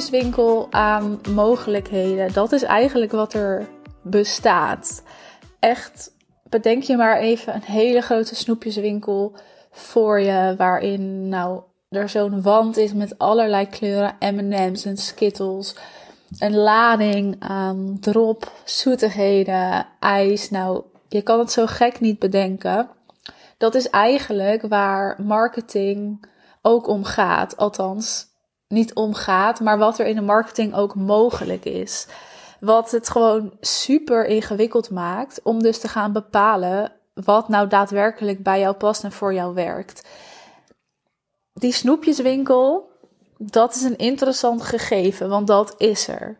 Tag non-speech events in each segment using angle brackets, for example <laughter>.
Snoepjeswinkel aan mogelijkheden. Dat is eigenlijk wat er bestaat. Echt, bedenk je maar even een hele grote snoepjeswinkel voor je. Waarin nou er zo'n wand is met allerlei kleuren M&M's en Skittles. Een lading aan drop, zoetigheden, ijs. Nou, je kan het zo gek niet bedenken. Dat is eigenlijk waar marketing ook om gaat. Althans, niet om gaat, maar wat er in de marketing ook mogelijk is. Wat het gewoon super ingewikkeld maakt om dus te gaan bepalen wat nou daadwerkelijk bij jou past en voor jou werkt. Die snoepjeswinkel, dat is een interessant gegeven, want dat is er.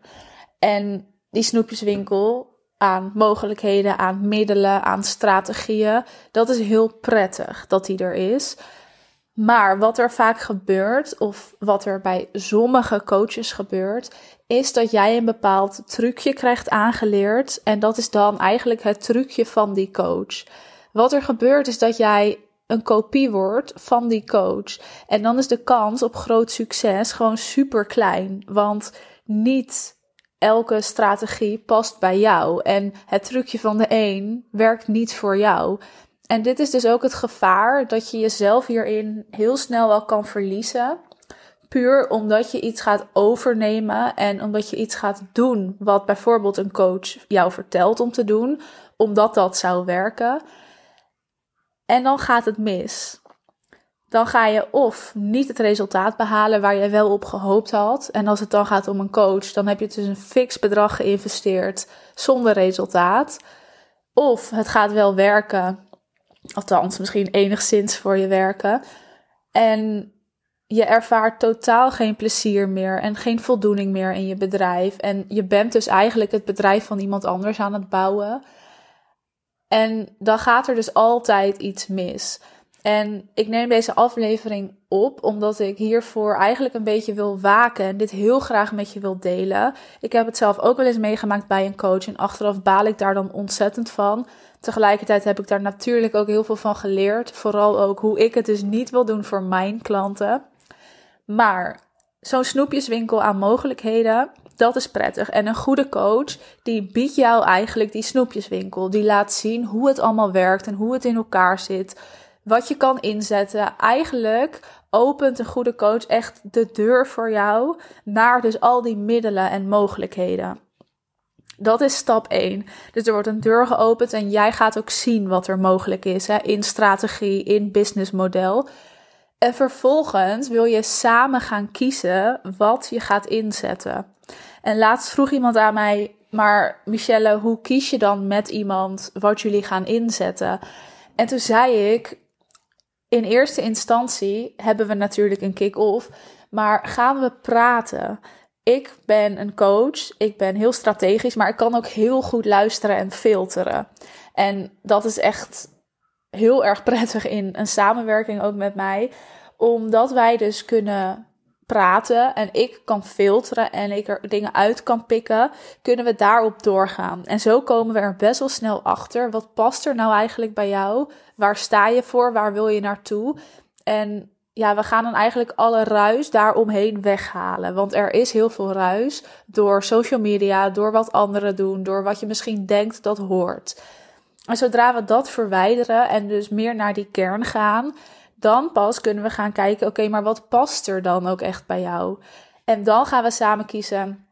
En die snoepjeswinkel aan mogelijkheden, aan middelen, aan strategieën, dat is heel prettig dat die er is. Maar wat er vaak gebeurt, of wat er bij sommige coaches gebeurt, is dat jij een bepaald trucje krijgt aangeleerd. En dat is dan eigenlijk het trucje van die coach. Wat er gebeurt is dat jij een kopie wordt van die coach. En dan is de kans op groot succes gewoon super klein. Want niet elke strategie past bij jou. En het trucje van de een werkt niet voor jou. En dit is dus ook het gevaar dat je jezelf hierin heel snel wel kan verliezen. Puur omdat je iets gaat overnemen en omdat je iets gaat doen wat bijvoorbeeld een coach jou vertelt om te doen, omdat dat zou werken. En dan gaat het mis. Dan ga je of niet het resultaat behalen waar je wel op gehoopt had. En als het dan gaat om een coach, dan heb je dus een fix bedrag geïnvesteerd zonder resultaat. Of het gaat wel werken, Althans, misschien enigszins voor je werken. En je ervaart totaal geen plezier meer en geen voldoening meer in je bedrijf. En je bent dus eigenlijk het bedrijf van iemand anders aan het bouwen. En dan gaat er dus altijd iets mis. En ik neem deze aflevering op omdat ik hiervoor eigenlijk een beetje wil waken en dit heel graag met je wil delen. Ik heb het zelf ook wel eens meegemaakt bij een coach en achteraf baal ik daar dan ontzettend van. Tegelijkertijd heb ik daar natuurlijk ook heel veel van geleerd. Vooral ook hoe ik het dus niet wil doen voor mijn klanten. Maar zo'n snoepjeswinkel aan mogelijkheden, dat is prettig. En een goede coach, die biedt jou eigenlijk die snoepjeswinkel. Die laat zien hoe het allemaal werkt en hoe het in elkaar zit. Wat je kan inzetten. Eigenlijk opent een goede coach echt de deur voor jou naar dus al die middelen en mogelijkheden. Dat is stap 1. Dus er wordt een deur geopend en jij gaat ook zien wat er mogelijk is hè, in strategie, in businessmodel. En vervolgens wil je samen gaan kiezen wat je gaat inzetten. En laatst vroeg iemand aan mij, maar Michelle, hoe kies je dan met iemand wat jullie gaan inzetten? En toen zei ik, in eerste instantie hebben we natuurlijk een kick-off, maar gaan we praten? ik ben een coach, ik ben heel strategisch, maar ik kan ook heel goed luisteren en filteren. En dat is echt heel erg <laughs> prettig in een samenwerking ook met mij, omdat wij dus kunnen praten en ik kan filteren en ik er dingen uit kan pikken, kunnen we daarop doorgaan. En zo komen we er best wel snel achter. Wat past er nou eigenlijk bij jou? Waar sta je voor? Waar wil je naartoe? En ja, we gaan dan eigenlijk alle ruis daaromheen weghalen. Want er is heel veel ruis door social media, door wat anderen doen, door wat je misschien denkt dat hoort. En zodra we dat verwijderen en dus meer naar die kern gaan, dan pas kunnen we gaan kijken: oké, maar wat past er dan ook echt bij jou? En dan gaan we samen kiezen.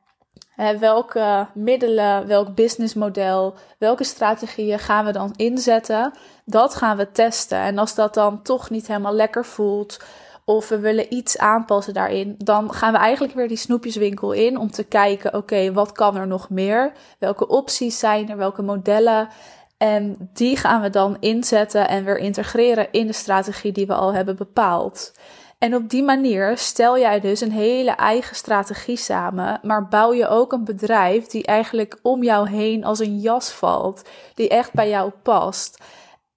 welke middelen, welk businessmodel, welke strategieën gaan we dan inzetten? Dat gaan we testen. En als dat dan toch niet helemaal lekker voelt, of we willen iets aanpassen daarin, dan gaan we eigenlijk weer die snoepjeswinkel in om te kijken: oké, wat kan er nog meer? Welke opties zijn er? Welke modellen? En die gaan we dan inzetten en weer integreren in de strategie die we al hebben bepaald. En op die manier stel jij dus een hele eigen strategie samen, maar bouw je ook een bedrijf die eigenlijk om jou heen als een jas valt, die echt bij jou past.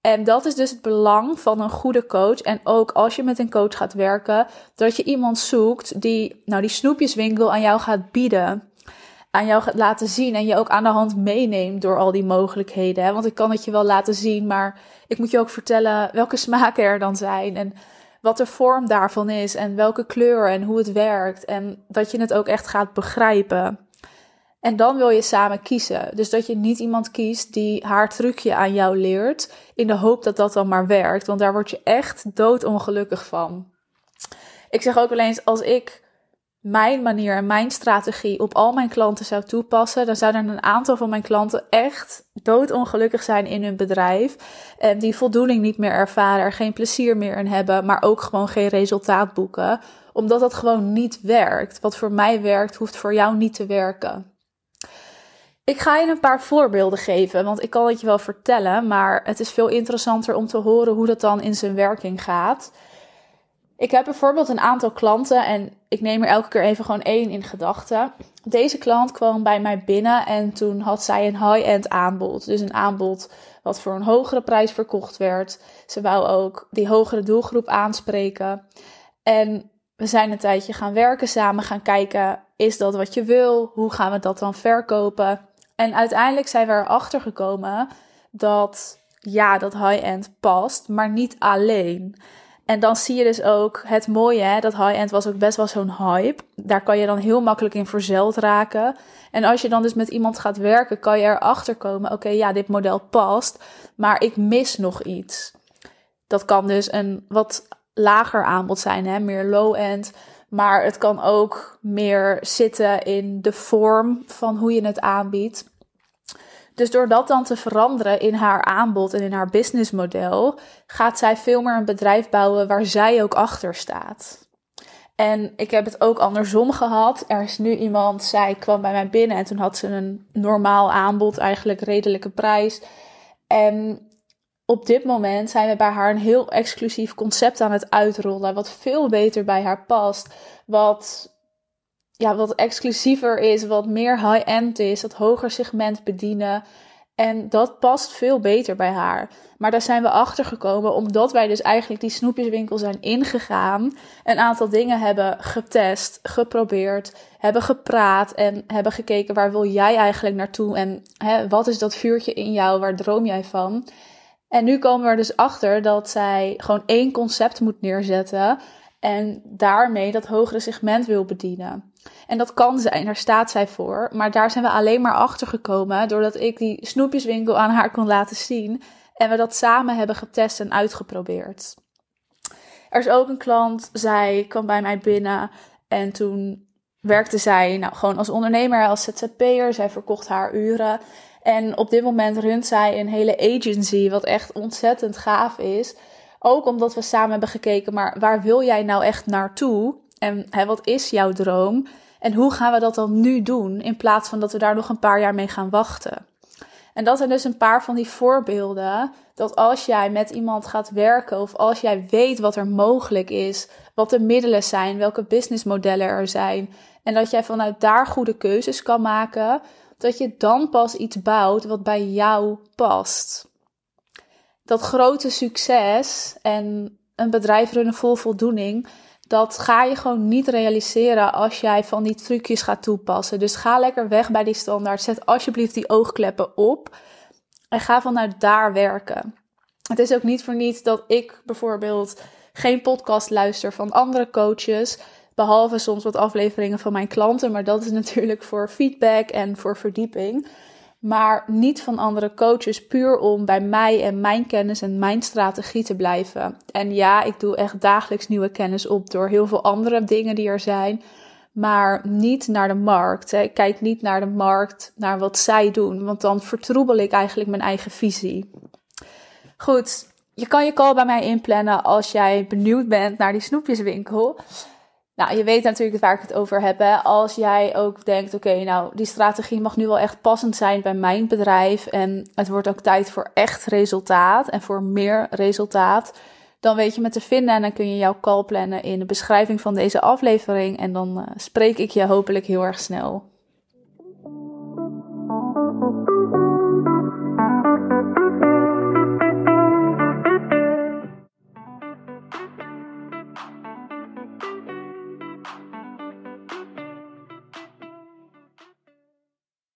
En dat is dus het belang van een goede coach. En ook als je met een coach gaat werken, dat je iemand zoekt die nou die snoepjeswinkel aan jou gaat bieden. Aan jou gaat laten zien en je ook aan de hand meeneemt door al die mogelijkheden. Want ik kan het je wel laten zien, maar ik moet je ook vertellen welke smaken er dan zijn. En wat de vorm daarvan is en welke kleur en hoe het werkt. En dat je het ook echt gaat begrijpen. En dan wil je samen kiezen. Dus dat je niet iemand kiest die haar trucje aan jou leert. In de hoop dat dat dan maar werkt. Want daar word je echt doodongelukkig van. Ik zeg ook wel eens: als ik mijn manier en mijn strategie op al mijn klanten zou toepassen, dan zouden een aantal van mijn klanten echt doodongelukkig zijn in hun bedrijf. En die voldoening niet meer ervaren, er geen plezier meer in hebben, maar ook gewoon geen resultaat boeken. Omdat dat gewoon niet werkt. Wat voor mij werkt, hoeft voor jou niet te werken. Ik ga je een paar voorbeelden geven, want ik kan het je wel vertellen, maar het is veel interessanter om te horen hoe dat dan in zijn werking gaat. Ik heb bijvoorbeeld een aantal klanten en ik neem er elke keer even gewoon één in gedachten. Deze klant kwam bij mij binnen en toen had zij een high-end aanbod. Dus een aanbod wat voor een hogere prijs verkocht werd. Ze wou ook die hogere doelgroep aanspreken. En we zijn een tijdje gaan werken samen, gaan kijken, is dat wat je wil? Hoe gaan we dat dan verkopen? En uiteindelijk zijn we erachter gekomen dat ja, dat high-end past, maar niet alleen. En dan zie je dus ook het mooie, hè, dat high-end was ook best wel zo'n hype. Daar kan je dan heel makkelijk in verzeld raken. En als je dan dus met iemand gaat werken, kan je erachter komen: oké, ja, dit model past, maar ik mis nog iets. Dat kan dus een wat lager aanbod zijn, hè, meer low-end. Maar het kan ook meer zitten in de vorm van hoe je het aanbiedt. Dus door dat dan te veranderen in haar aanbod en in haar businessmodel, gaat zij veel meer een bedrijf bouwen waar zij ook achter staat. En ik heb het ook andersom gehad. Er is nu iemand, zij kwam bij mij binnen en toen had ze een normaal aanbod, eigenlijk redelijke prijs. En op dit moment zijn we bij haar een heel exclusief concept aan het uitrollen, wat veel beter bij haar past. Wat ja, wat exclusiever is, wat meer high-end is, dat hoger segment bedienen. En dat past veel beter bij haar. Maar daar zijn we achter gekomen omdat wij dus eigenlijk die snoepjeswinkel zijn ingegaan. Een aantal dingen hebben getest, geprobeerd, hebben gepraat en hebben gekeken waar wil jij eigenlijk naartoe en hè, wat is dat vuurtje in jou, waar droom jij van? En nu komen we er dus achter dat zij gewoon één concept moet neerzetten en daarmee dat hogere segment wil bedienen. En dat kan zijn, daar staat zij voor. Maar daar zijn we alleen maar achter gekomen doordat ik die snoepjeswinkel aan haar kon laten zien. En we dat samen hebben getest en uitgeprobeerd. Er is ook een klant, zij kwam bij mij binnen en toen werkte zij nou, gewoon als ondernemer, als ZZP'er. Zij verkocht haar uren. En op dit moment runt zij een hele agency, wat echt ontzettend gaaf is. Ook omdat we samen hebben gekeken, maar waar wil jij nou echt naartoe? En hè, wat is jouw droom? En hoe gaan we dat dan nu doen, in plaats van dat we daar nog een paar jaar mee gaan wachten? En dat zijn dus een paar van die voorbeelden. Dat als jij met iemand gaat werken of als jij weet wat er mogelijk is, wat de middelen zijn, welke businessmodellen er zijn, en dat jij vanuit daar goede keuzes kan maken, dat je dan pas iets bouwt wat bij jou past dat grote succes en een bedrijf runnen vol voldoening, dat ga je gewoon niet realiseren als jij van die trucjes gaat toepassen. Dus ga lekker weg bij die standaard. Zet alsjeblieft die oogkleppen op en ga vanuit daar werken. Het is ook niet voor niets dat ik bijvoorbeeld geen podcast luister van andere coaches. Behalve soms wat afleveringen van mijn klanten. Maar dat is <laughs> natuurlijk voor feedback en voor verdieping maar niet van andere coaches, puur om bij mij en mijn kennis en mijn strategie te blijven. En ja, ik doe echt dagelijks nieuwe kennis op door heel veel andere dingen die er zijn, maar niet naar de markt. Ik kijk niet naar de markt, naar wat zij doen, want dan vertroebel ik eigenlijk mijn eigen visie. Goed, je kan je call bij mij inplannen als jij benieuwd bent naar die snoepjeswinkel. Nou, je weet natuurlijk waar ik het over heb. Als jij ook denkt, oké, nou, die strategie mag nu wel echt passend zijn bij mijn bedrijf. En het wordt ook tijd voor echt resultaat en voor meer resultaat. Dan weet je me te vinden en dan kun je jouw call plannen in de beschrijving van deze aflevering. En dan uh, spreek ik je hopelijk heel erg snel.